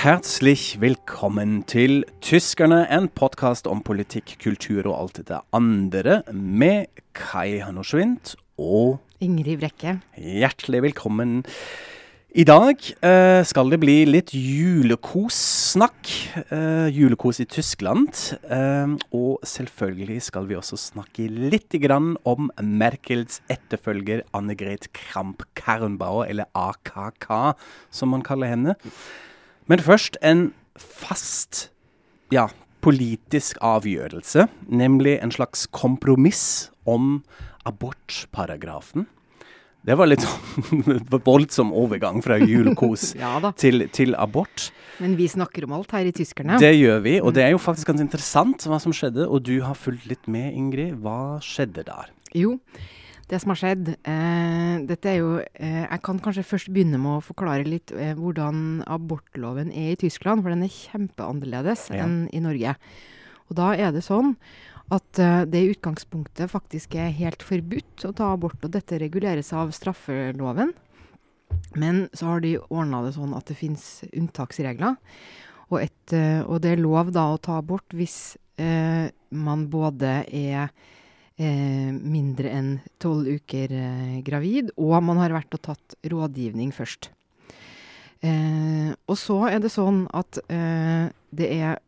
Herzlich willkommen til Tyskerne, en podkast om politikk, kultur og alt det andre, med Kai Hannorsvindt og Ingrid Brekke. Hjertelig velkommen. I dag uh, skal det bli litt julekossnakk. Uh, julekos i Tyskland. Uh, og selvfølgelig skal vi også snakke litt grann om Merkels etterfølger Annegret Kramp-Karrenbauer, eller AKK, som man kaller henne. Men først en fast ja, politisk avgjørelse, nemlig en slags kompromiss om abortparagrafen. Det var litt voldsom overgang fra julekos ja, til, til, abort. Men vi snakker om alt her i Tyskerne. Det gjør vi, og det er jo faktisk ganske interessant hva som skjedde. Og du har fulgt litt med, Ingrid. Hva skjedde der? Jo, det som har skjedd eh, dette er jo, eh, Jeg kan kanskje først begynne med å forklare litt eh, hvordan abortloven er i Tyskland. For den er kjempeannerledes ja. enn i Norge. Og da er det sånn at eh, det i utgangspunktet faktisk er helt forbudt å ta abort. Og dette reguleres av straffeloven. Men så har de ordna det sånn at det fins unntaksregler. Og, et, eh, og, det er lov da å ta abort hvis eh, man både er eh, mindre enn tolv uker eh, gravid, og man har vært og tatt rådgivning først. Eh, og så er det sånn at eh, det er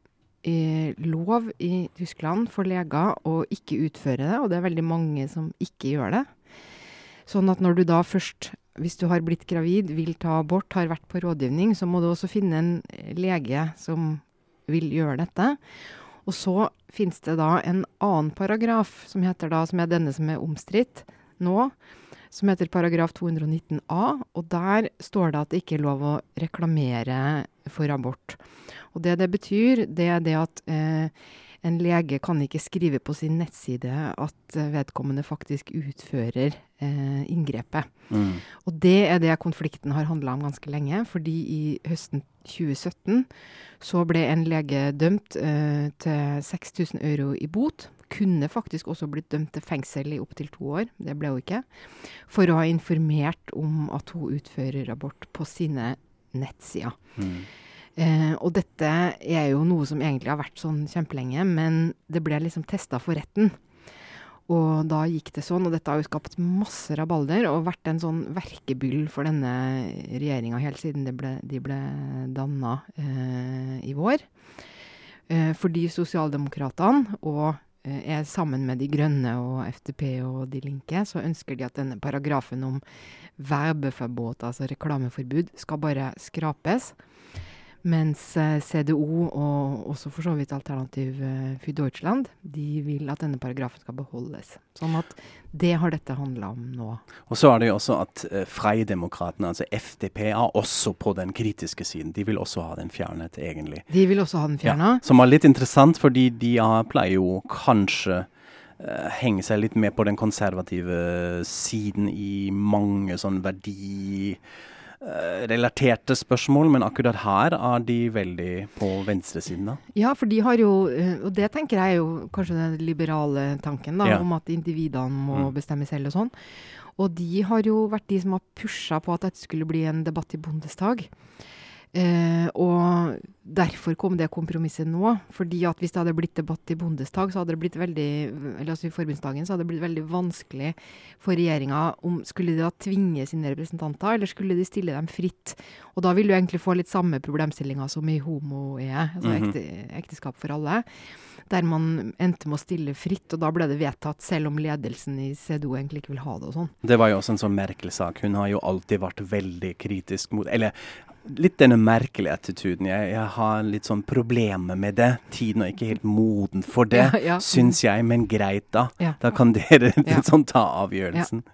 eh, lov i Tyskland for leger å ikke utføre det, og det er veldig mange som ikke gjør det. Sånn at når du da først, hvis du har blitt gravid, vil ta abort, har vært på rådgivning, så må du også finne en lege som vil gjøre dette. Og så finnes det da en annen paragraf, som, heter da, som er denne som er omstridt nå, som heter paragraf 219a. Og der står det at det ikke er lov å reklamere for abort. Og det det betyr, det er det at eh, en lege kan ikke skrive på sin nettside at vedkommende faktisk utfører eh, inngrepet. Mm. Og det er det konflikten har handla om ganske lenge. Fordi i høsten 2017 så ble en lege dømt eh, til 6000 euro i bot. Kunne faktisk også blitt dømt til fengsel i opptil to år. Det ble hun ikke. For å ha informert om at hun utfører abort på sine nettsider. Mm. Eh, og dette er jo noe som egentlig har vært sånn kjempelenge, men det ble liksom testa for retten. Og da gikk det sånn, og dette har jo skapt masse rabalder og vært en sånn verkebyll for denne regjeringa helt siden ble, de ble danna eh, i vår. Eh, fordi sosialdemokratene og eh, er sammen med De Grønne og FDP og De Linke, så ønsker de at denne paragrafen om verbeforbud, altså reklameforbud, skal bare skrapes. Mens eh, CDO og også for så vidt Alternativ eh, für Deutschland de vil at denne paragrafen skal beholdes. Sånn at det har dette handla om nå. Og så er det jo også at uh, Freidemokratene, altså FDP, er også på den kritiske siden. De vil også ha den fjernet, egentlig. De vil også ha den fjerna? Ja, som er litt interessant, fordi de pleier jo kanskje henge seg litt med på den konservative siden i mange sånn verdi Eh, relaterte spørsmål, men akkurat her er de veldig på venstresiden, da? Ja, for de har jo, eh, og det tenker jeg er jo kanskje den liberale tanken, da, ja. om at individene må mm. bestemme selv og sånn. Og de har jo vært de som har pusha på at dette skulle bli en debatt i Bondestag. Eh, og derfor kom det kompromisset nå. fordi at hvis det hadde blitt debatt i Bondestag, så hadde det blitt veldig eller altså i forbundsdagen, så hadde det blitt veldig vanskelig for regjeringa om Skulle de da tvinge sine representanter, eller skulle de stille dem fritt? Og da vil du egentlig få litt samme problemstillinga som i homo-EE, altså mm -hmm. ekte, ekteskap for alle. Der man endte med å stille fritt, og da ble det vedtatt, selv om ledelsen i CDO egentlig ikke vil ha det og sånn. Det var jo også en sånn merkelig sak. Hun har jo alltid vært veldig kritisk mot Eller litt denne merkelige attituden. Jeg, jeg, har litt sånn problemer med det. Tiden er ikke helt moden for det, ja, ja. syns jeg. Men greit, da. Ja. Da kan dere sånn, ta avgjørelsen.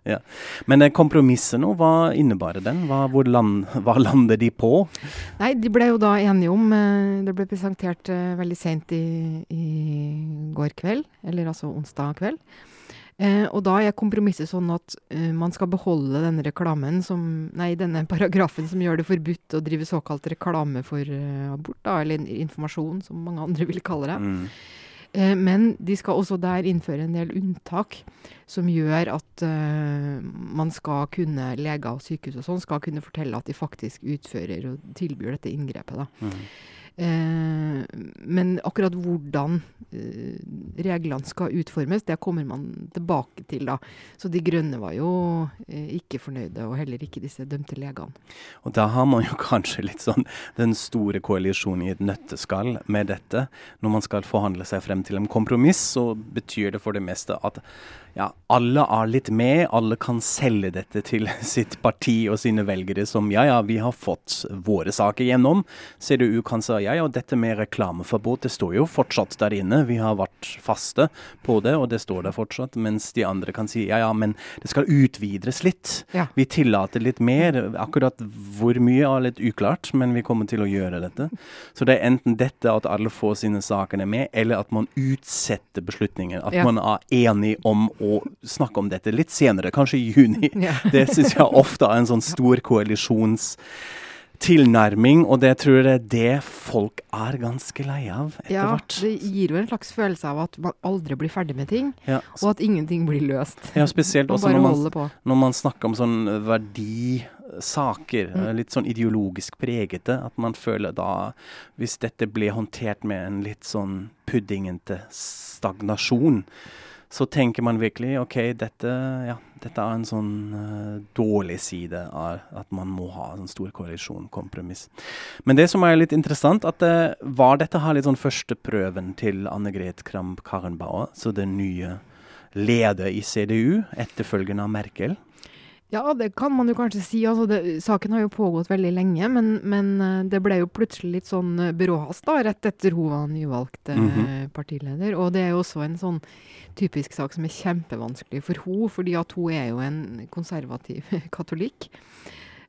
Men eh, kompromisset nå, hva innebar den? Hva, land, hva lander de på? Nei, De ble jo da enige om eh, Det ble presentert uh, veldig seint i, i går kveld, eller altså onsdag kveld. Eh, og da er kompromisset sånn at eh, man skal beholde denne reklamen som Nei, denne paragrafen som gjør det forbudt å drive såkalt reklame for uh, abort, da, eller informasjon, som mange andre vil kalle det. Mm. Eh, men de skal også der innføre en del unntak som gjør at uh, man skal kunne, leger og sykehus og sånn, skal kunne fortelle at de faktisk utfører og tilbyr dette inngrepet. da. Mm. Eh, men akkurat hvordan eh, reglene skal utformes, det kommer man tilbake til da. Så De Grønne var jo eh, ikke fornøyde, og heller ikke disse dømte legene. Og da har man jo kanskje litt sånn den store koalisjonen i et nøtteskall med dette. Når man skal forhandle seg frem til en kompromiss, så betyr det for det meste at ja, alle er litt med. Alle kan selge dette til sitt parti og sine velgere som ja, ja, vi har fått våre saker gjennom. CDU kan si ja, ja, dette med reklameforbud, det står jo fortsatt der inne. Vi har vært faste på det, og det står der fortsatt. Mens de andre kan si ja, ja, men det skal utvides litt. Ja. Vi tillater litt mer. Akkurat hvor mye er litt uklart, men vi kommer til å gjøre dette. Så det er enten dette at alle får sine sakene med, eller at man utsetter beslutningen. At ja. man er enig om å å snakke om dette litt senere, kanskje i juni. Ja. Det syns jeg ofte er en sånn stor koalisjons tilnærming, og det tror jeg det folk er ganske lei av etter ja, hvert. Det gir jo en slags følelse av at man aldri blir ferdig med ting, ja. og at ingenting blir løst. Ja, spesielt også når man, når man, snakker om sånn verdisaker, mm. litt sånn ideologisk pregete, at man føler da Hvis dette blir håndtert med en litt sånn puddingete stagnasjon, så tenker man virkelig OK, dette, ja, dette er en sånn uh, dårlig side av at man må ha en stor koalisjon, kompromiss. Men det som er litt interessant, at det var dette her litt sånn førsteprøven til Anne Gret Kramp Karrenbauer, så den nye leder i CDU, etterfølgende av Merkel? Ja, det kan man jo kanskje si. Altså, det, saken har jo pågått veldig lenge, men, men, eh, det ble jo plutselig litt sånn byråhast da, rett etter hun var nyvalgt mm -hmm. partileder. Og det er jo også en sånn typisk sak som er kjempevanskelig for hun, fordi at hun er jo en konservativ katolikk.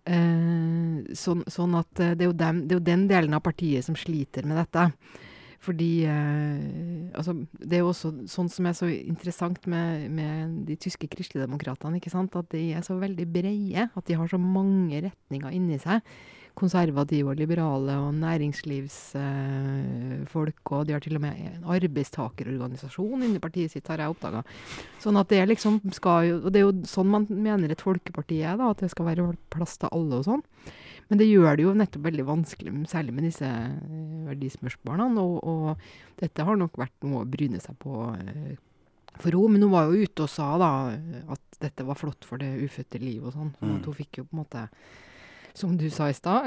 Eh, sånn, sånn, at eh, det er, dem, det er, jo den delen av partiet som sliter med dette. Fordi eh, altså, Det er jo også sånn som er så interessant med, med de tyske kristeligdemokratene. At de er så veldig breie. At de har så mange retninger inni seg konservative og liberale og næringslivsfolk. Eh, og de har til og med en arbeidstakerorganisasjon inni partiet sitt, har jeg oppdaga. Sånn at det er liksom skal jo Og det er jo sånn man mener et folkeparti er, da. At det skal være plass til alle og sånn. Men det gjør det jo nettopp veldig vanskelig, særlig med disse verdispørsmålene. Og, og, dette har nok vært noe å bryne seg på eh, for henne. Men hun var jo ute og sa da at dette var flott for det ufødte liv og sånn. Mm. at hun fikk jo på en måte som du sa i stad,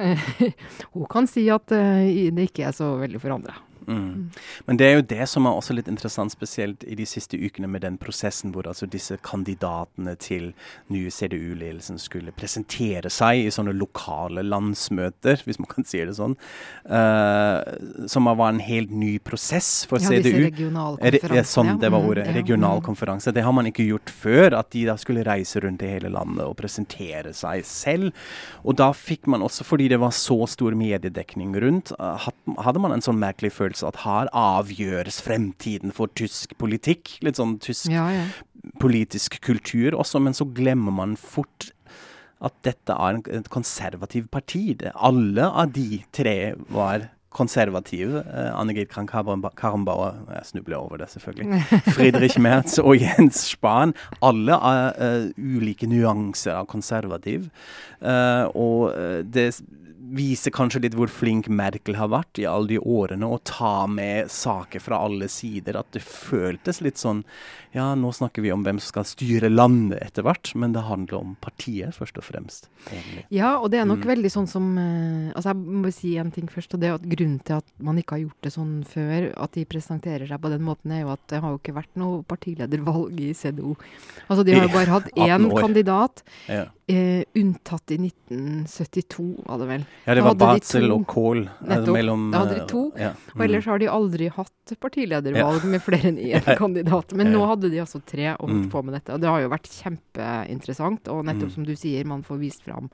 hun kan si at det ikke er så veldig for andre. Mm. Men det er jo det som er også litt interessant, spesielt i de siste ukene med den prosessen hvor altså disse kandidatene til nye CDU-ledelsen skulle presentere seg i sånne lokale landsmøter, hvis man kan si det sånn. Uh, som var en helt ny prosess for ja, CDU. Disse regionalkonferansene. Sånn, det var ordet. Mm, Regionalkonferanse. Det har man ikke gjort før, at de da skulle reise rundt i hele landet og presentere seg selv. Og da fikk man også, fordi det var så stor mediedekning rundt, uh, hadde man en sånn merkelig følelse følelse at her avgjøres fremtiden for tysk politikk. Litt sånn tysk ja, ja. politisk kultur også, men så glemmer man fort at dette er et konservativt parti. Alle av de tre var konservative. Uh, Annegret Kramp-Karrenbauer Jeg snubler over det, selvfølgelig. Friedrich Merz og Jens Spahn. Alle er uh, ulike nyanser av konservativ. Uh, og det viser kanskje litt hvor flink Merkel har vært i alle de årene, å ta med saker fra alle sider. At det føltes litt sånn Ja, nå snakker vi om hvem som skal styre landet etter hvert, men det handler om partiet først og fremst. Egentlig. Ja, og det er nok mm. veldig sånn som uh, Altså, jeg må si en ting først. og det er at Grunnen til at man ikke har gjort det sånn før, at de presenterer seg på den måten, er jo at det har jo ikke vært noe partiledervalg i CDO. Altså, de har jo bare hatt én kandidat. Ja. Uh, unntatt i 1972, var det vel. Ja, det var Batzel og Kohl. Eh, Nettopp. Mellom, da hadde de to. Ja. Mm. Og ellers har de aldri hatt partiledervalg med flere enn én kandidat. Men nå hadde de altså tre og holdt mm. på med dette. Og det har jo vært kjempeinteressant. Og nettopp mm. som du sier, man får vist fram.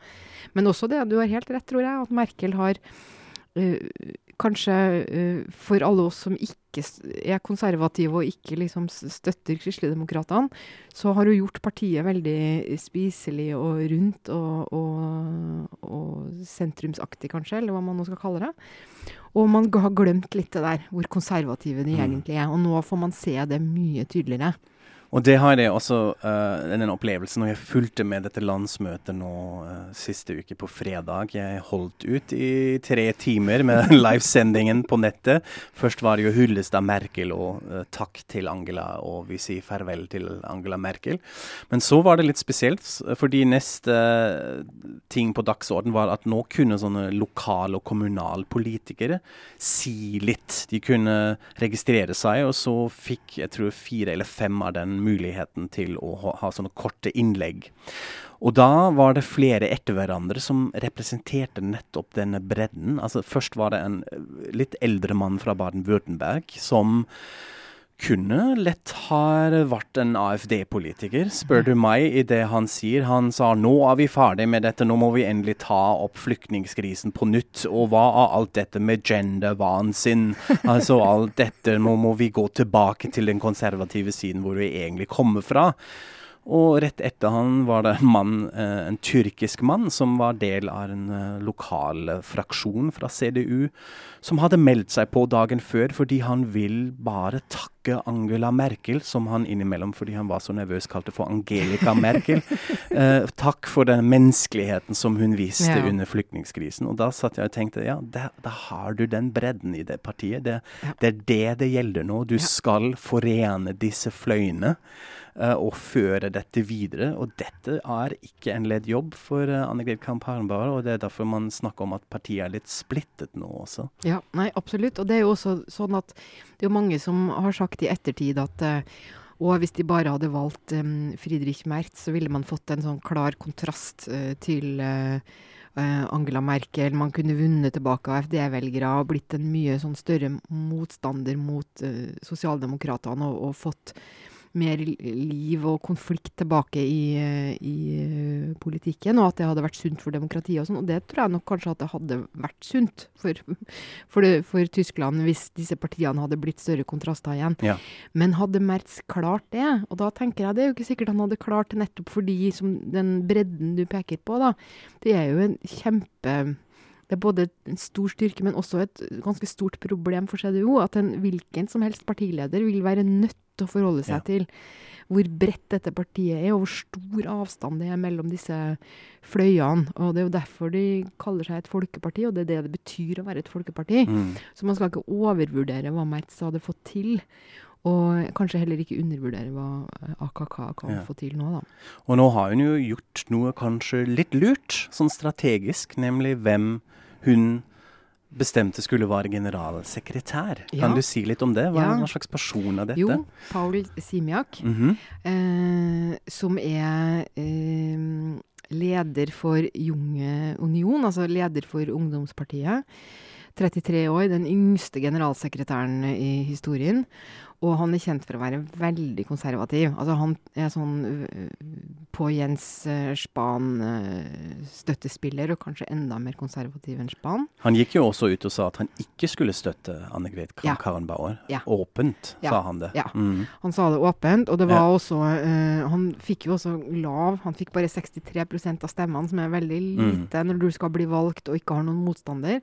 Men også det, du har helt rett, tror jeg, at Merkel har uh, kanskje uh, for alle oss som ikke er konservative og ikke liksom støtter Kristeligdemokratene, så har hun gjort partiet veldig spiselig og rundt og, og, og, sentrumsaktig, kanskje, eller hva man nå skal kalle det. Og man har glemt litt det der, hvor konservative de Mm. egentlig er. Og nå får man se det mye tydeligere. Og det har jeg også, uh, den opplevelsen når jeg fulgte med dette landsmøtet nå uh, siste uke på fredag. Jeg holdt ut i tre timer med livesendingen på nettet. Først var det jo hyllest av Merkel og uh, takk til Angela, og vi sier farvel til Angela Merkel. Men så var det litt spesielt, fordi neste ting på dagsorden var at nå kunne sånne lokal- og kommunalpolitikere si litt. De kunne registrere seg, og så fikk jeg tror fire eller fem av den muligheten til å ha, ha sånne korte innlegg. Og da var det flere etter hverandre som representerte nettopp denne bredden. Altså Først var det en litt eldre mann fra Baden-Würtemberg som kunne lett ha vært en AFD-politiker, spør du meg, i det han sier. Han sa nå er vi ferdig med dette, nå må vi endelig ta opp flyktningkrisen på nytt. Og hva av alt dette med gender-vansinn? Altså alt dette, nå må vi gå tilbake til den konservative siden hvor vi egentlig kommer fra. Og rett etter han var det en mann, eh, en tyrkisk mann, som var del av en uh, lokal fraksjon fra CDU, som hadde meldt seg på dagen før fordi han vil bare takke Angela Merkel, som han innimellom, fordi han var så nervøs, kalte for Angelica Merkel. Eh, takk for den menneskeligheten som hun viste Ja. under flyktningkrisen. Og da satt jeg og tenkte ja, da, da har du den bredden i det partiet. Det, Ja. det er det det gjelder nå. Du skal forene disse fløyene eh, og føre dette videre. Og dette er ikke en ledd jobb for uh, Annegret Kamp Harmbar, og det er derfor man snakker om at partiet er litt splittet nå også. Ja, nei, absolutt. Og det er jo også sånn at det er jo mange som har sagt i ettertid at eh, og hvis de bare hadde valgt um, Friedrich Merz, så ville man fått en sånn klar kontrast uh, til eh, eh, Angela Merkel. Man kunne vunnet tilbake AFD-velgere og blitt en mye sånn større motstander mot uh, sosialdemokratene og, og fått mer liv og konflikt tilbake i, i politikken, og at det hadde vært sunt for demokratiet og sånn. Og det tror jeg nok kanskje at det hadde vært sunt for, for, det, for Tyskland hvis disse partiene hadde blitt større kontraster igjen. Ja. Men hadde Merz klart det? Og da tenker jeg det er jo ikke sikkert han hadde klart det nettopp fordi som den bredden du peker på, da. Det er jo en kjempe det er både en stor styrke, men også et ganske stort problem for CDO. At en hvilken som helst partileder vil være nødt til å forholde seg Ja. til hvor bredt dette partiet er, og hvor stor avstand det er mellom disse fløyene. Og Det er jo derfor de kaller seg et folkeparti, og det er det det betyr å være et folkeparti. Mm. Så man skal ikke overvurdere hva Mertz hadde fått til. Og kanskje heller ikke undervurdere hva AKK kan Ja. få til nå, da. Og nå har hun jo gjort noe kanskje litt lurt, sånn strategisk, nemlig hvem hun bestemte skulle være generalsekretær. Ja. Kan du si litt om det? Hva, Ja. hva slags person er dette? Jo, Paul Simiak, Mhm. eh, som er eh, leder for Junge Union, altså leder for ungdomspartiet. 33 år, den yngste generalsekretæren i historien. Og han er kjent for å være veldig konservativ. Altså han er sånn øh, på Jens øh, Spahn-støttespiller, og kanskje enda mer konservativ enn Spahn. Han gikk jo også ut og sa at han ikke skulle støtte Annegret Ja. Kramp-Karrenbauer. Ja. Åpent, Ja. sa han det. Ja. Mm. Han sa det åpent, og det var også uh, Han fikk jo også lav Han fikk bare 63% av stemmene, som er veldig Mm. lite når du skal bli valgt og ikke har noen motstander.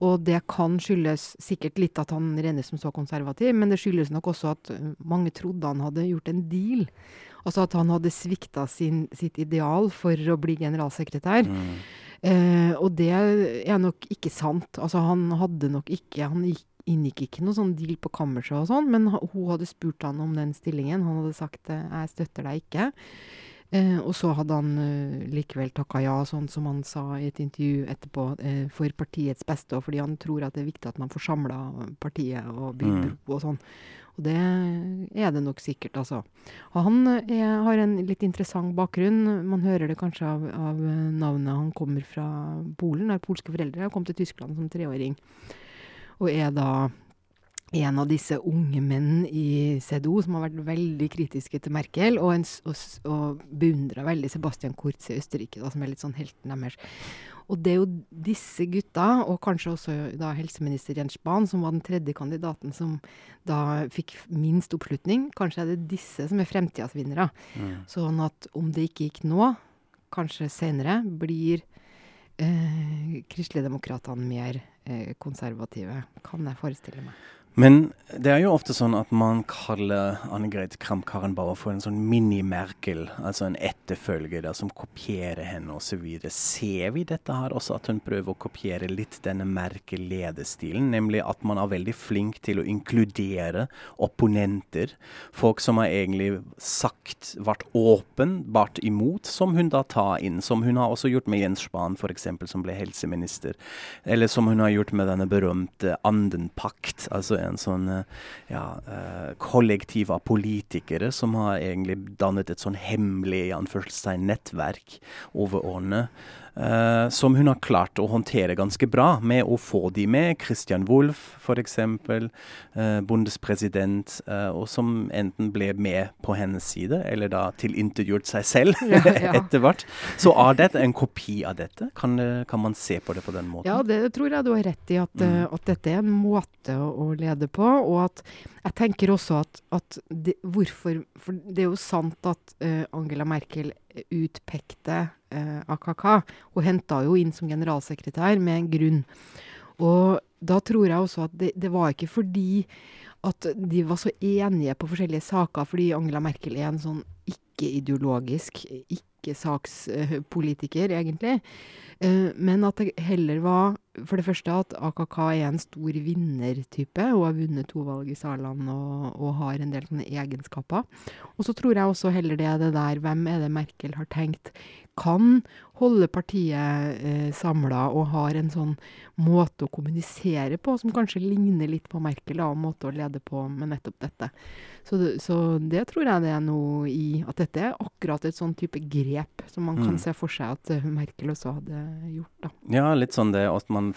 Og det kan skyldes sikkert litt at han regnes som så konservativ, men det skyldes nok også at mange trodde han hadde gjort en deal. Altså at han hadde svikta sin, sitt ideal for å bli generalsekretær. Mm. Eh, og det er nok ikke sant. Altså han hadde nok ikke Han gikk, inngikk ikke noe sånn deal på kammerset og sånn, men hun hadde spurt han om den stillingen. Han hadde sagt eh, 'jeg støtter deg ikke'. Eh, og så hadde han eh, likevel takka ja, sånn som han sa i et intervju etterpå, eh, for partiets beste, og fordi han tror at det er viktig at man får samla partiet og bygd Mm. og sånn. Og det er det nok sikkert, altså. Og han er, har en litt interessant bakgrunn. Man hører det kanskje av, av navnet. Han kommer fra Polen, har polske foreldre, og kom til Tyskland som treåring. Og er da en av disse unge menn i CDO som har vært veldig kritiske til Merkel, og, en, og, og beundra veldig Sebastian Kurz i Østerrike, da, som er litt sånn helten deres. Og det er jo disse gutta, og kanskje også da helseminister Jens Spahn, som var den tredje kandidaten som da fikk minst oppslutning. Kanskje er det disse som er fremtidas vinnere. Mm. Sånn at om det ikke gikk nå, kanskje senere, blir eh, Kristeligdemokratene mer eh, konservative, kan jeg forestille meg. Men det er jo ofte sånn at man kaller Anne-Greit Kramp-Karrenbauer for en sånn mini-Merkel, altså en etterfølger der som kopierer henne osv. Ser vi dette her også, at hun prøver å kopiere litt denne Merkel-ledestilen? Nemlig at man er veldig flink til å inkludere opponenter. Folk som har egentlig sagt, vært åpenbart imot, som hun da tar inn. Som hun har også gjort med Jens Spahn, f.eks., som ble helseminister. Eller som hun har gjort med denne berømte Anden-pakt. altså en sånn eh, ja, eh, kollektiv av politikere som har egentlig dannet et sånn hemmelig i anførselstegn nettverk over årene. Uh, som hun har klart å håndtere ganske bra med å få de med. Christian Wolff f.eks., uh, bondespresident, uh, og som enten ble med på hennes side, eller da tilintervjuet seg selv ja, ja. etter hvert. Så er dette en kopi av dette? Kan, kan, man se på det på den måten? Ja, det tror jeg du har rett i, at, mm. at dette er en måte å, å, lede på. Og at jeg tenker også at, at det, hvorfor For det er jo sant at Angela Merkel utpekte uh, AKK. Hun henta jo inn som generalsekretær med en grunn. Og da tror jeg også at det, det, var ikke fordi at de var så enige på forskjellige saker, fordi Angela Merkel er en sånn ikke-ideologisk, ikke-sakspolitiker, egentlig. Uh, men at det heller var for det første at AKK er en stor vinnertype. Hun har vunnet to valg i Sarland og, og, har en del sånne egenskaper. Og så tror jeg også heller det er det der hvem er det Merkel har tenkt kan holde partiet eh, samla og har en sånn måte å kommunisere på som kanskje ligner litt på Merkel, og måte å lede på med nettopp dette. Så det, så det, tror jeg det er noe i At dette er akkurat et sånn type grep som man mm. kan se for seg at uh, Merkel også hadde gjort. da. Ja, litt sånn det at man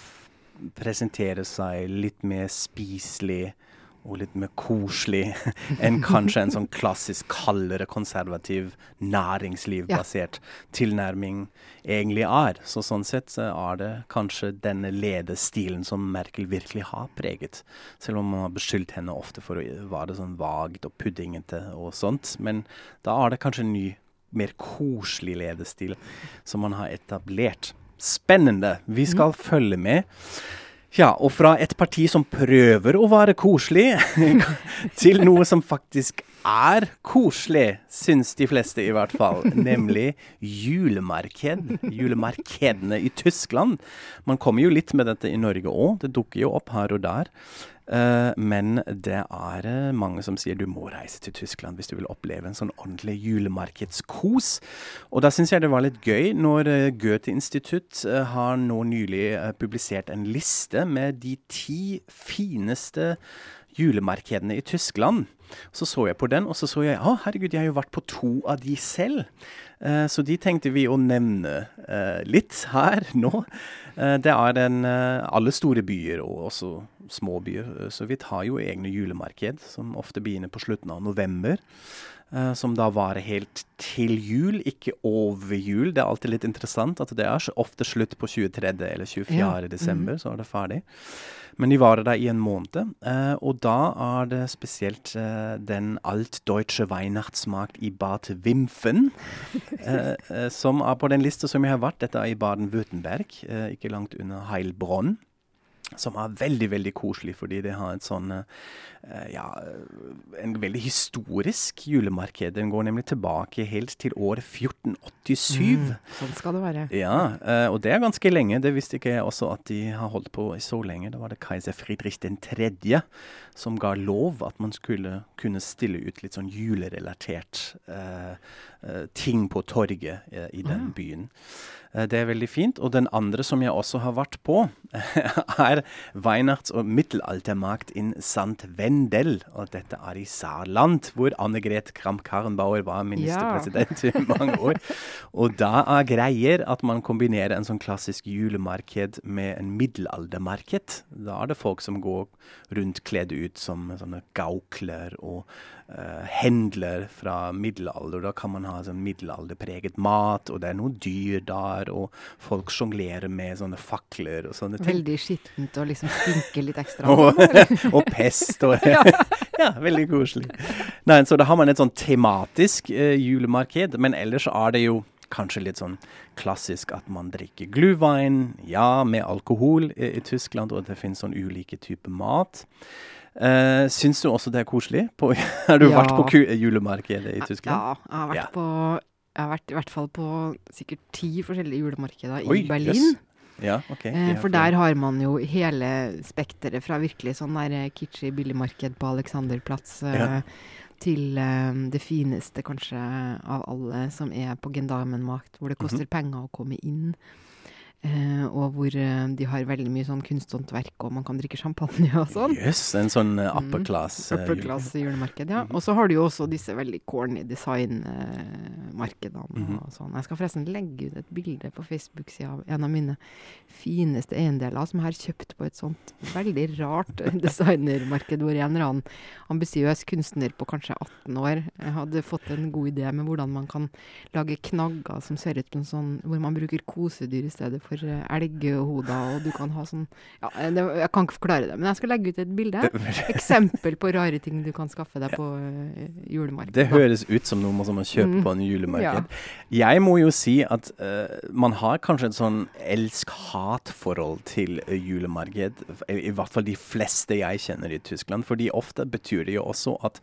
presenterer seg litt mer spiselig og litt mer koselig enn kanskje en sånn klassisk kaldere, konservativ, næringslivbasert ja. tilnærming egentlig er. Så sånn sett er det kanskje denne ledestilen som Merkel virkelig har preget. Selv om man har beskyldt henne ofte for å være sånn vagt og puddingete og sånt. Men da er det kanskje en ny, mer koselig ledestil som man har etablert. Spennende. Vi skal mm. følge med. Ja, og fra et parti som prøver å være koselig, til noe som faktisk er koselig, syns de fleste i hvert fall. Nemlig julemarked. Julemarkedene i Tyskland. Man kommer jo litt med dette i Norge òg. Det dukker jo opp her og der. Uh, men det er uh, mange som sier du må reise til Tyskland hvis du vil oppleve en sånn ordentlig julemarkedskos. Og da syns jeg det var litt gøy når uh, Goethe-institutt har nå nylig publisert en liste med de ti fineste julemarkedene i Tyskland. Så så jeg på den, og så så jeg å herregud, jeg har jo vært på to av de selv. Uh, så de tenkte vi å nevne uh, litt her nå. Uh, det er den alle store byer, og også små byer. Så vi har jo egne julemarked, som ofte begynner på slutten av november. Uh, som da varer helt til jul, ikke over jul. Det er alltid litt interessant at det er ofte slutt på 23. eller 24. Ja. desember, mm. så er det ferdig. Men de varer da i en måned. Uh, og da er det spesielt uh, den altdeutsche Weihnachtsmarkt i Bad Wimpfen, som er på den lista som jeg har vært. Dette er i Baden-Würtemberg, ikke langt under Heilbronn som er veldig veldig koselig, fordi det har et sånn ja, en veldig historisk julemarked. Den går nemlig tilbake helt til år 1487. Mm, sånn skal det være. Ja, uh, og det er ganske lenge. Det visste ikke jeg også at de har holdt på så lenge. Da var det keiser Friedrich 3. som ga lov at man skulle kunne stille ut litt sånn julerelatert uh, ting på torget i den byen. Eh, det er veldig fint. Og den andre som jeg også har vært på, er Weihnachts- og Mittelaltermarkt in St. Wendel. Og dette er i Saarland, hvor Anne-Gret Kramp-Karrenbauer var ministerpresident ja. i mange år. Og da er greier at man kombinerer en sånn klassisk julemarked med en middelaldermarked. Da er det folk som går rundt kledd ut som sånne gaukler og uh, hendler fra middelalder. Da kan man ha sånn middelalderpreget mat, og det er noen dyr der, og folk sjonglerer med sånne fakler og sånne ting. Veldig skittent og liksom stinker litt ekstra. og, og, pest og ja. ja, veldig koselig. Nei, så da har man et sånn tematisk uh, julemarked, men ellers er det jo kanskje litt sånn klassisk at man drikker glühwein, ja, med alkohol i, i Tyskland, og det finnes sånn ulike typer mat. Uh, syns du også det er koselig? På, har du Ja. vært på julemarkedet i Tyskland? Ja, jeg har vært Ja. på Jeg har vært i hvert fall på sikkert ti forskjellige julemarkeder Oi, i Berlin. Yes. Ja, ok. Eh, for der har man jo hele spekteret fra virkelig sånn der eh, kitschy billigmarked på Alexanderplatz eh, Ja. til eh, det fineste kanskje av alle, som er på Gendarmenmakt, hvor det Mhm. koster penger å komme inn. Eh, og hvor eh, de har veldig mye sånn kunsthåndverk, og man kan drikke champagne og sånn. Jøss, en sånn uh, Mm. upper class. mm, Upper class uh, julemarked, ja. Mhm. Og så har du jo også disse veldig corny designmarkedene Mhm. og sånn. Jeg skal forresten legge ut et bilde på Facebook-sida av en av mine fineste eiendeler som jeg har kjøpt på et sånt veldig rart designermarked hvor en eller annen ambisiøs kunstner på kanskje 18 år hadde fått en god idé med hvordan man kan lage knagger som ser ut som sånn Hvor man bruker kosedyr i stedet for eh, elghoder, og du kan ha sånn Ja, det, jeg kan ikke forklare det, men jeg skal legge ut et bilde. Eksempel på rare ting du kan skaffe deg på julemarkedet. Det høres ut som noe som man kjøper Mm. på en julemarked. Ja. Jeg må jo si at uh, man har kanskje et sånn elsk-hat-forhold til eh, julemarked. I, I hvert fall de fleste jeg kjenner i Tyskland. Fordi ofte betyr det jo også at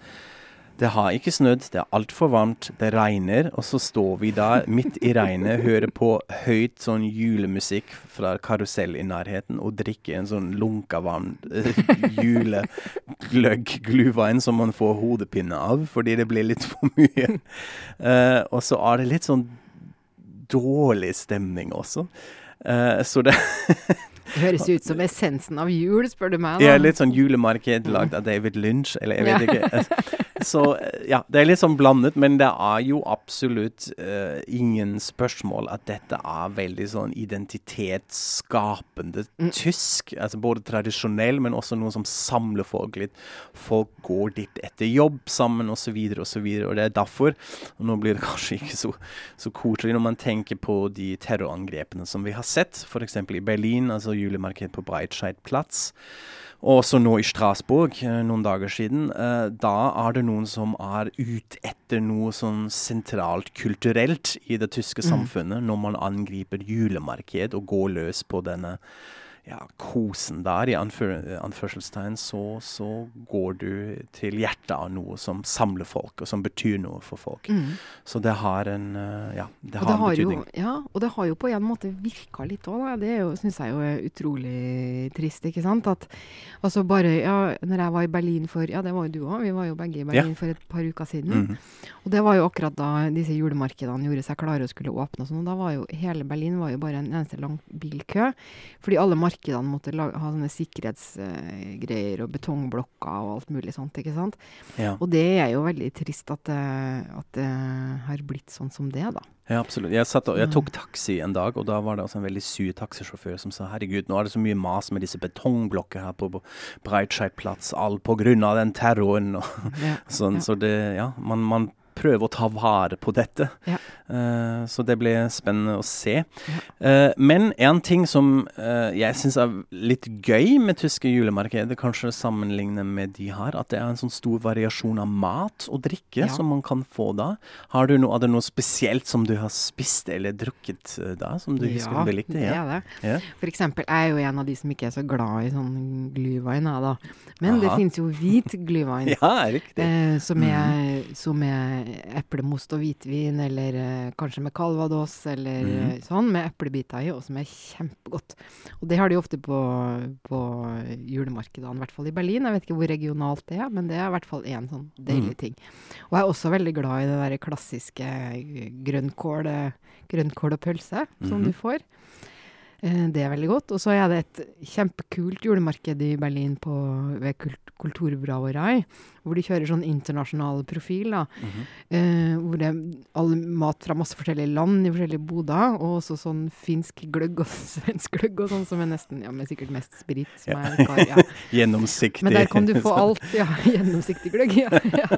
det har ikke snødd, det er altfor varmt, det regner, og så står vi da midt i regnet, hører på høyt sånn julemusikk fra karusell i nærheten, og drikker en sånn lunka varm uh, julegløgg, glühwein, som man får hodepine av fordi det blir litt for mye. Uh, og så er det litt sånn dårlig stemning også. Uh, så Det høres ut som essensen av jul, spør du meg. er da. litt sånn julemarked lagd av David Lynch, eller jeg vet ikke. Så eh, ja, det er litt sånn blandet, men det er jo absolutt uh, ingen spørsmål at dette er veldig sånn identitetsskapende Mm. tysk. Altså både tradisjonell, men også noe som samler folk litt. Folk går dit etter jobb sammen, osv., osv. Og det er derfor, og nå blir det kanskje ikke så, så koselig når man tenker på de terrorangrepene som vi har sett, f.eks. i Berlin, altså julemarked på Breitscheidplatz. Og også nå i Strasbourg, eh, noen dager siden. Eh, da er det noen som er ute etter noe sånn sentralt kulturelt i det tyske Mm. samfunnet, når man angriper julemarked og går løs på denne ja, kosen der, i anfør, anførselstegn, så, så går du til hjertet av noe som samler folk, og som betyr noe for folk. Mm. Så det har en eh, Ja, det har det en har, jo, betydning. ja, og det har jo på en måte virka litt òg. Det syns jeg jo er utrolig trist, ikke sant. At altså bare Ja, når jeg var i Berlin for Ja, det var jo du òg. Vi var jo begge i Berlin for et par uker siden. Mhm. Og det var jo akkurat da disse julemarkedene gjorde seg klare og skulle åpne og sånn. Og da var jo hele Berlin var jo bare en eneste lang bilkø. Fordi alle markedene måtte lage, ha sånne sikkerhetsgreier og betongblokker og alt mulig sånt, ikke sant. Ja. Og det er jo veldig trist at det, at det har blitt sånn som det, da. Ja, absolutt. Jeg, satt og, jeg Mm. tok taxi en dag, og da var det også en veldig sur taxisjåfør som sa herregud, nå er det så mye mas med disse betongblokker her på Breitscheidplatz, all på grunn av den terroren og Ja. sånn. Ja. Så det, ja, man, man prøver å ta vare på dette. Ja. Uh, så det blir spennende å se. Eh, men en ting som uh, jeg syns er litt gøy med tyske julemarkeder, kanskje sammenlignet med de her, at det er en sånn stor variasjon av mat og drikke Ja. som man kan få da. Har du noe, er det noe spesielt som du har spist eller drukket da, som du husker ja, du likte? det er det. Ja. For eksempel, jeg er jo en av de som ikke er så glad i sånn glühwein, da. Men det finnes jo hvit glühwein. ja, riktig. Som, er, som er eplemost og hvitvin, eller eh, kanskje med calvados, eller Mhm. eh, sånn, med eplebiter i, og som er kjempegodt. Og det har de ofte på, på julemarkedene, i hvert fall i Berlin. Jeg vet ikke hvor regionalt det er, men det er i hvert fall én sånn deilig mm. ting. Og jeg er også veldig glad i det der klassiske eh, grønnkål, eh, grønnkål og pølse som Mhm. du får. Eh, Det er veldig godt. Og så er det et kjempekult julemarked i Berlin på, ved Kult Kulturbrauerei, hvor de kjører sånn internasjonal profil. da, Mhm. eh, Hvor det er all mat fra masse forskjellige land i forskjellige boder, og også sånn finsk gløgg og svensk gløgg og sånn, som er nesten Ja, men sikkert mest sprit, som Ja. er kar, ja. Gjennomsiktig. Men der kan du få alt. Ja, gjennomsiktig gløgg. Ja, ja.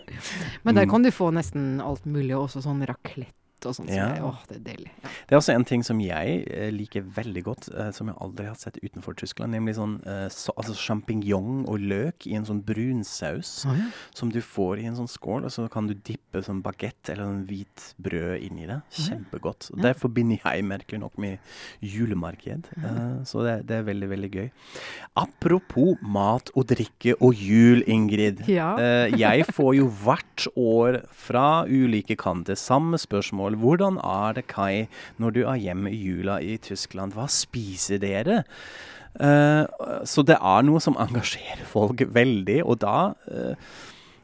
Men der Mm. kan du få nesten alt mulig, også sånn raclette og sånn. Så Ja. jeg- åh, det er deilig. Ja. Det er også en ting som jeg eh, liker veldig godt, eh, som jeg aldri har sett utenfor Tyskland. Nemlig sånn eh, så, altså sjampinjong og løk i en sånn brunsaus Å, ja. som du får i en sånn skål. Og så kan du dippe sånn bagett eller sånn hvit brød inni det. Kjempegodt. Og Det forbinder jeg merkelig nok med julemarked. Eh, så det, det er veldig, veldig gøy. Apropos mat og drikke og jul, Ingrid. Ja. Jeg får jo hvert år fra ulike kanter samme spørsmål. Hvordan er det, Kai, når du er hjemme i jula i Tyskland? Hva spiser dere? Uh, så det er noe som engasjerer folk veldig, og da uh,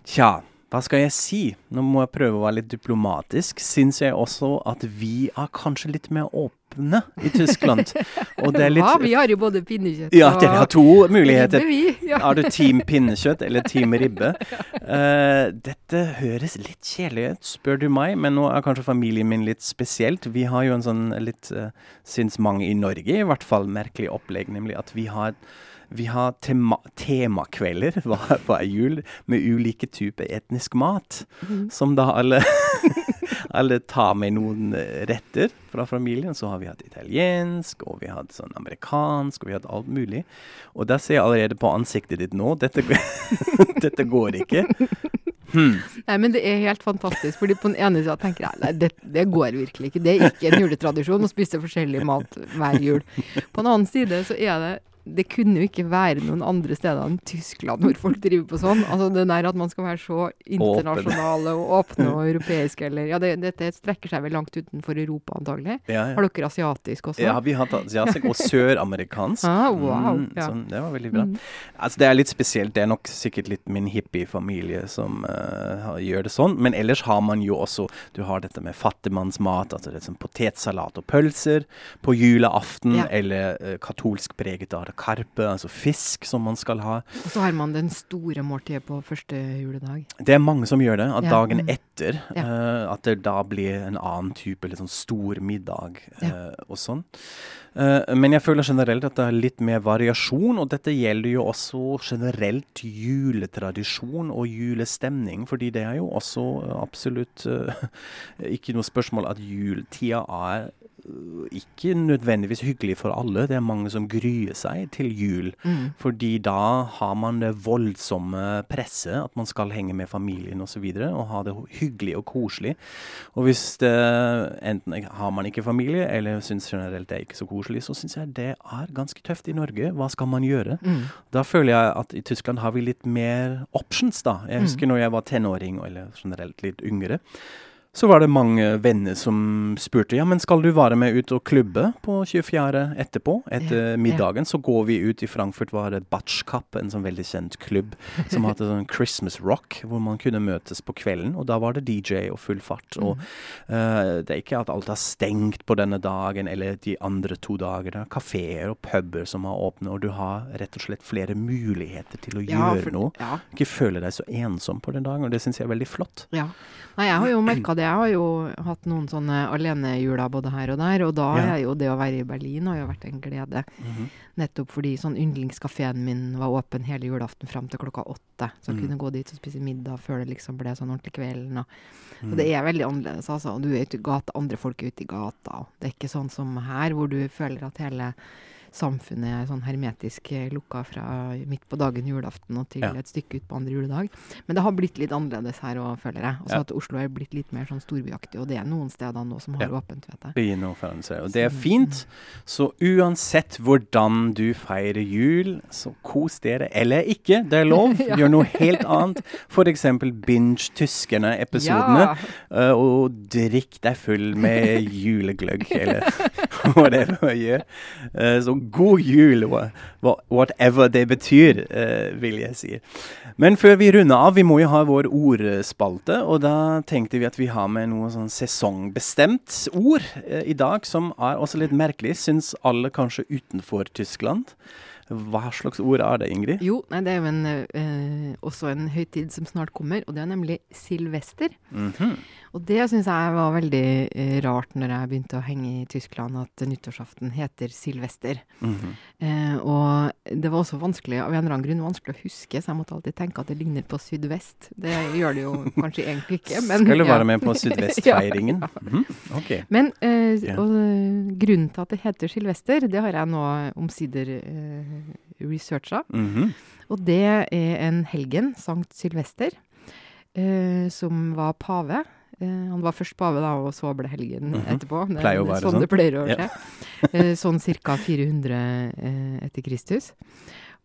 Tja, hva skal jeg si? Nå må jeg prøve å være litt diplomatisk. Syns jeg også at vi er kanskje litt mer åpne i Tyskland. Og det er litt Ja, vi har jo både pinnekjøtt Ja, dere har to muligheter. ribbe, vi. Ja. Er du team pinnekjøtt eller team ribbe? Uh, dette høres litt kjedelig ut, spør du meg, men nå er kanskje familien min litt spesielt. Vi har jo en sånn litt, uh, syns mange i Norge, i hvert fall merkelig opplegg, nemlig at vi har vi har tema temakvelder hver, jul med ulike typer etnisk mat. Som da alle, alle tar med noen eh, retter fra familien. Så har vi hatt italiensk, og vi har hatt sånn amerikansk, og vi har hatt alt mulig. Og der ser jeg allerede på ansiktet ditt nå dette, dette går ikke. Hmm. Nei, men det er helt fantastisk. fordi på den ene sida tenker jeg nei, det, det går virkelig ikke. Det er ikke en juletradisjon å spise forskjellig mat hver jul. På den annen side så er det det kunne jo ikke være noen andre steder enn Tyskland hvor folk driver på sånn. Altså det der at man skal være så internasjonale og åpne og europeiske eller Ja, det, dette strekker seg vel langt utenfor Europa antagelig. Ja, ja. Har dere asiatisk også? Ja, vi har asiatisk og søramerikansk. Ah, wow, Mm, ja. sånn, det var veldig bra. Altså, det er litt spesielt. Det er nok sikkert litt min hippie-familie som uh, gjør det sånn. Men ellers har man jo også Du har dette med fattigmannsmat, altså det er sånn potetsalat og pølser på julaften. Ja. Eller uh, katolsk preget av karpe, altså fisk, som man skal ha. Og så har man den store måltidet på første juledag. Det er mange som gjør det. At Ja, dagen mm. etter Ja. Uh, At det da blir en annen type litt sånn stor middag eh, og sånn. Uh, men jeg føler generelt at det er litt mer variasjon, og dette gjelder jo også generelt juletradisjon og julestemning. Fordi det er jo også absolutt ikke noe spørsmål at juletida er ikke nødvendigvis hyggelig for alle. Det er mange som gruer seg til jul. Mm. Fordi da har man det voldsomme presset, at man skal henge med familien osv. Og, så videre, og ha det hyggelig og koselig. Og hvis det, enten har man ikke familie, eller syns generelt det er ikke så koselig, så syns jeg det er ganske tøft i Norge. Hva skal man gjøre? Mm. Da føler jeg at i Tyskland har vi litt mer options, da. Jeg husker når jeg var tenåring, eller generelt litt yngre. Så var det mange venner som spurte ja, men skal du være med ut og klubbe på 24. etterpå. Etter middagen så går vi ut i Frankfurt, var det Batschkapp, Cup, en sånn veldig kjent klubb som hadde sånn Christmas rock, hvor man kunne møtes på kvelden. Og da var det DJ og full fart. Og uh, det er ikke at alt er stengt på denne dagen eller de andre to dager. Det er kafeer og puber som har åpne, og du har rett og slett flere muligheter til å Ja, gjøre for- noe. Ja, Ikke føle deg så ensom på den dagen, og det syns jeg er veldig flott. Ja. Nei, jeg har jo merka det. Jeg har jo hatt noen sånne alenejuler både her og der. Og da Ja. er jo det å være i Berlin har jo vært en glede. Nettopp fordi sånn yndlingskafeen min var åpen hele julaften fram til klokka åtte. Så jeg Mm. kunne gå dit og spise middag før det liksom ble sånn ordentlig kvelden. Og, Mm. og det er veldig annerledes, altså. Og du er ute i gata, andre folk er ute i gata. Og det er ikke sånn som her, hvor du føler at hele samfunnet er sånn hermetisk eh, lukka fra midt på dagen julaften og til Ja. et stykke ut på andre juledag. Men det har blitt litt annerledes her òg, føler jeg. Altså Ja. at Oslo er blitt litt mer sånn storbyaktig, og det er noen steder nå som har Ja. åpent, vet jeg. seg. Og det er fint. Så uansett hvordan du feirer jul, så kos dere. Eller ikke, det er lov. Ja. Gjør noe helt annet. F.eks. binge tyskerne-episodene. Eh, og drikk deg full med julegløgg, eller whatever man gjør. Eh, så god jul, wha- wha- whatever det betyr, eh, vil jeg si. Men før vi runder av, vi må jo ha vår ordspalte, og da tenkte vi at vi har med noe sånn sesongbestemt ord eh, i dag, som er også litt merkelig, syns alle kanskje utenfor Tyskland. Hva slags ord er det, Ingrid? Jo, nei, det er jo en, eh, også en høytid som snart kommer, og det er nemlig silvester. Mm -hmm. Og det syns jeg var veldig eh, rart når jeg begynte å henge i Tyskland, at nyttårsaften heter silvester. Mm -hmm. eh, og det var også vanskelig, av en eller annen grunn vanskelig å huske, så jeg måtte alltid tenke at det ligner på sydvest. Det gjør det jo kanskje egentlig ikke, men Skal du ja. være med på sydvestfeiringen? ja. Mm -hmm. Ok. Men eh, Ja. og, eh, grunnen til at det heter silvester, det har jeg nå omsider eh, researcha. Mhm. Og det er en helgen, Sankt Sylvester, eh, som var pave. Eh, han var først pave, da, og så ble helgen Mhm. etterpå. Det, Pleier å være sånn. sånn. det pleier å skje. Ja. sånn ca. 400 eh, etter Kristus.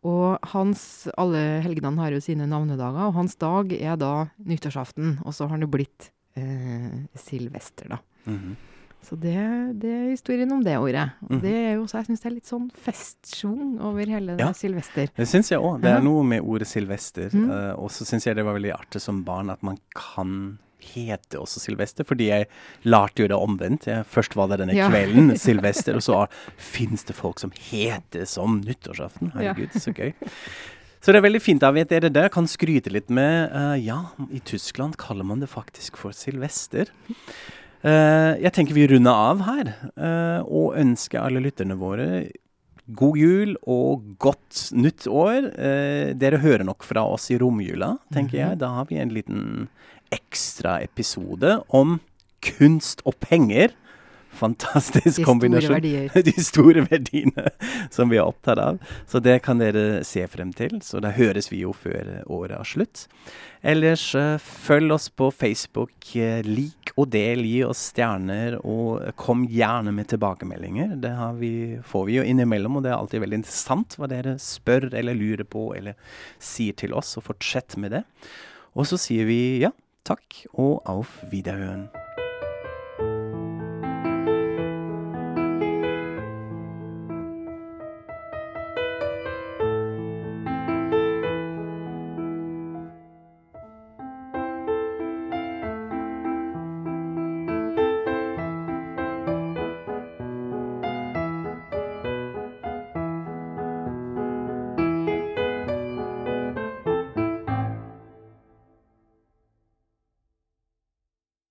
Og hans, alle helgenene har jo sine navnedager, og hans dag er da nyttårsaften. Og så har han jo blitt eh, Silvester, da. Mhm. Så det, det er historien om det ordet. Og Mhm. det er jo også, jeg syns det er litt sånn festsjung over hele Ja. det Silvester. Det syns jeg òg. Det er noe med ordet silvester. Mm. Uh, og så syns jeg det var veldig artig som barn at man kan hete også Silvester, fordi jeg lærte jo det omvendt. Jeg, først var det denne Ja. kvelden, Silvester, og så fins det folk som heter som nyttårsaften. Herregud, så gøy. Så det er veldig fint. Jeg vet dere det. Kan skryte litt med uh, Ja, i Tyskland kaller man det faktisk for Silvester. Uh, jeg tenker vi runder av her, uh, og ønsker alle lytterne våre God jul og godt nytt år. Eh, dere hører nok fra oss i romjula, tenker jeg. Da har vi en liten ekstra episode om kunst og penger. Fantastisk De store kombinasjon. verdier. De store verdiene som vi er opptatt av. Så det kan dere se frem til. Så da høres vi jo før året er slutt. Ellers eh, følg oss på Facebook. eh, lik og del, gi oss stjerner, og kom gjerne med tilbakemeldinger. Det har vi, får vi jo innimellom, og det er alltid veldig interessant hva dere spør eller lurer på eller sier til oss, og fortsett med det. Og så sier vi ja, takk og auf Wiederhören.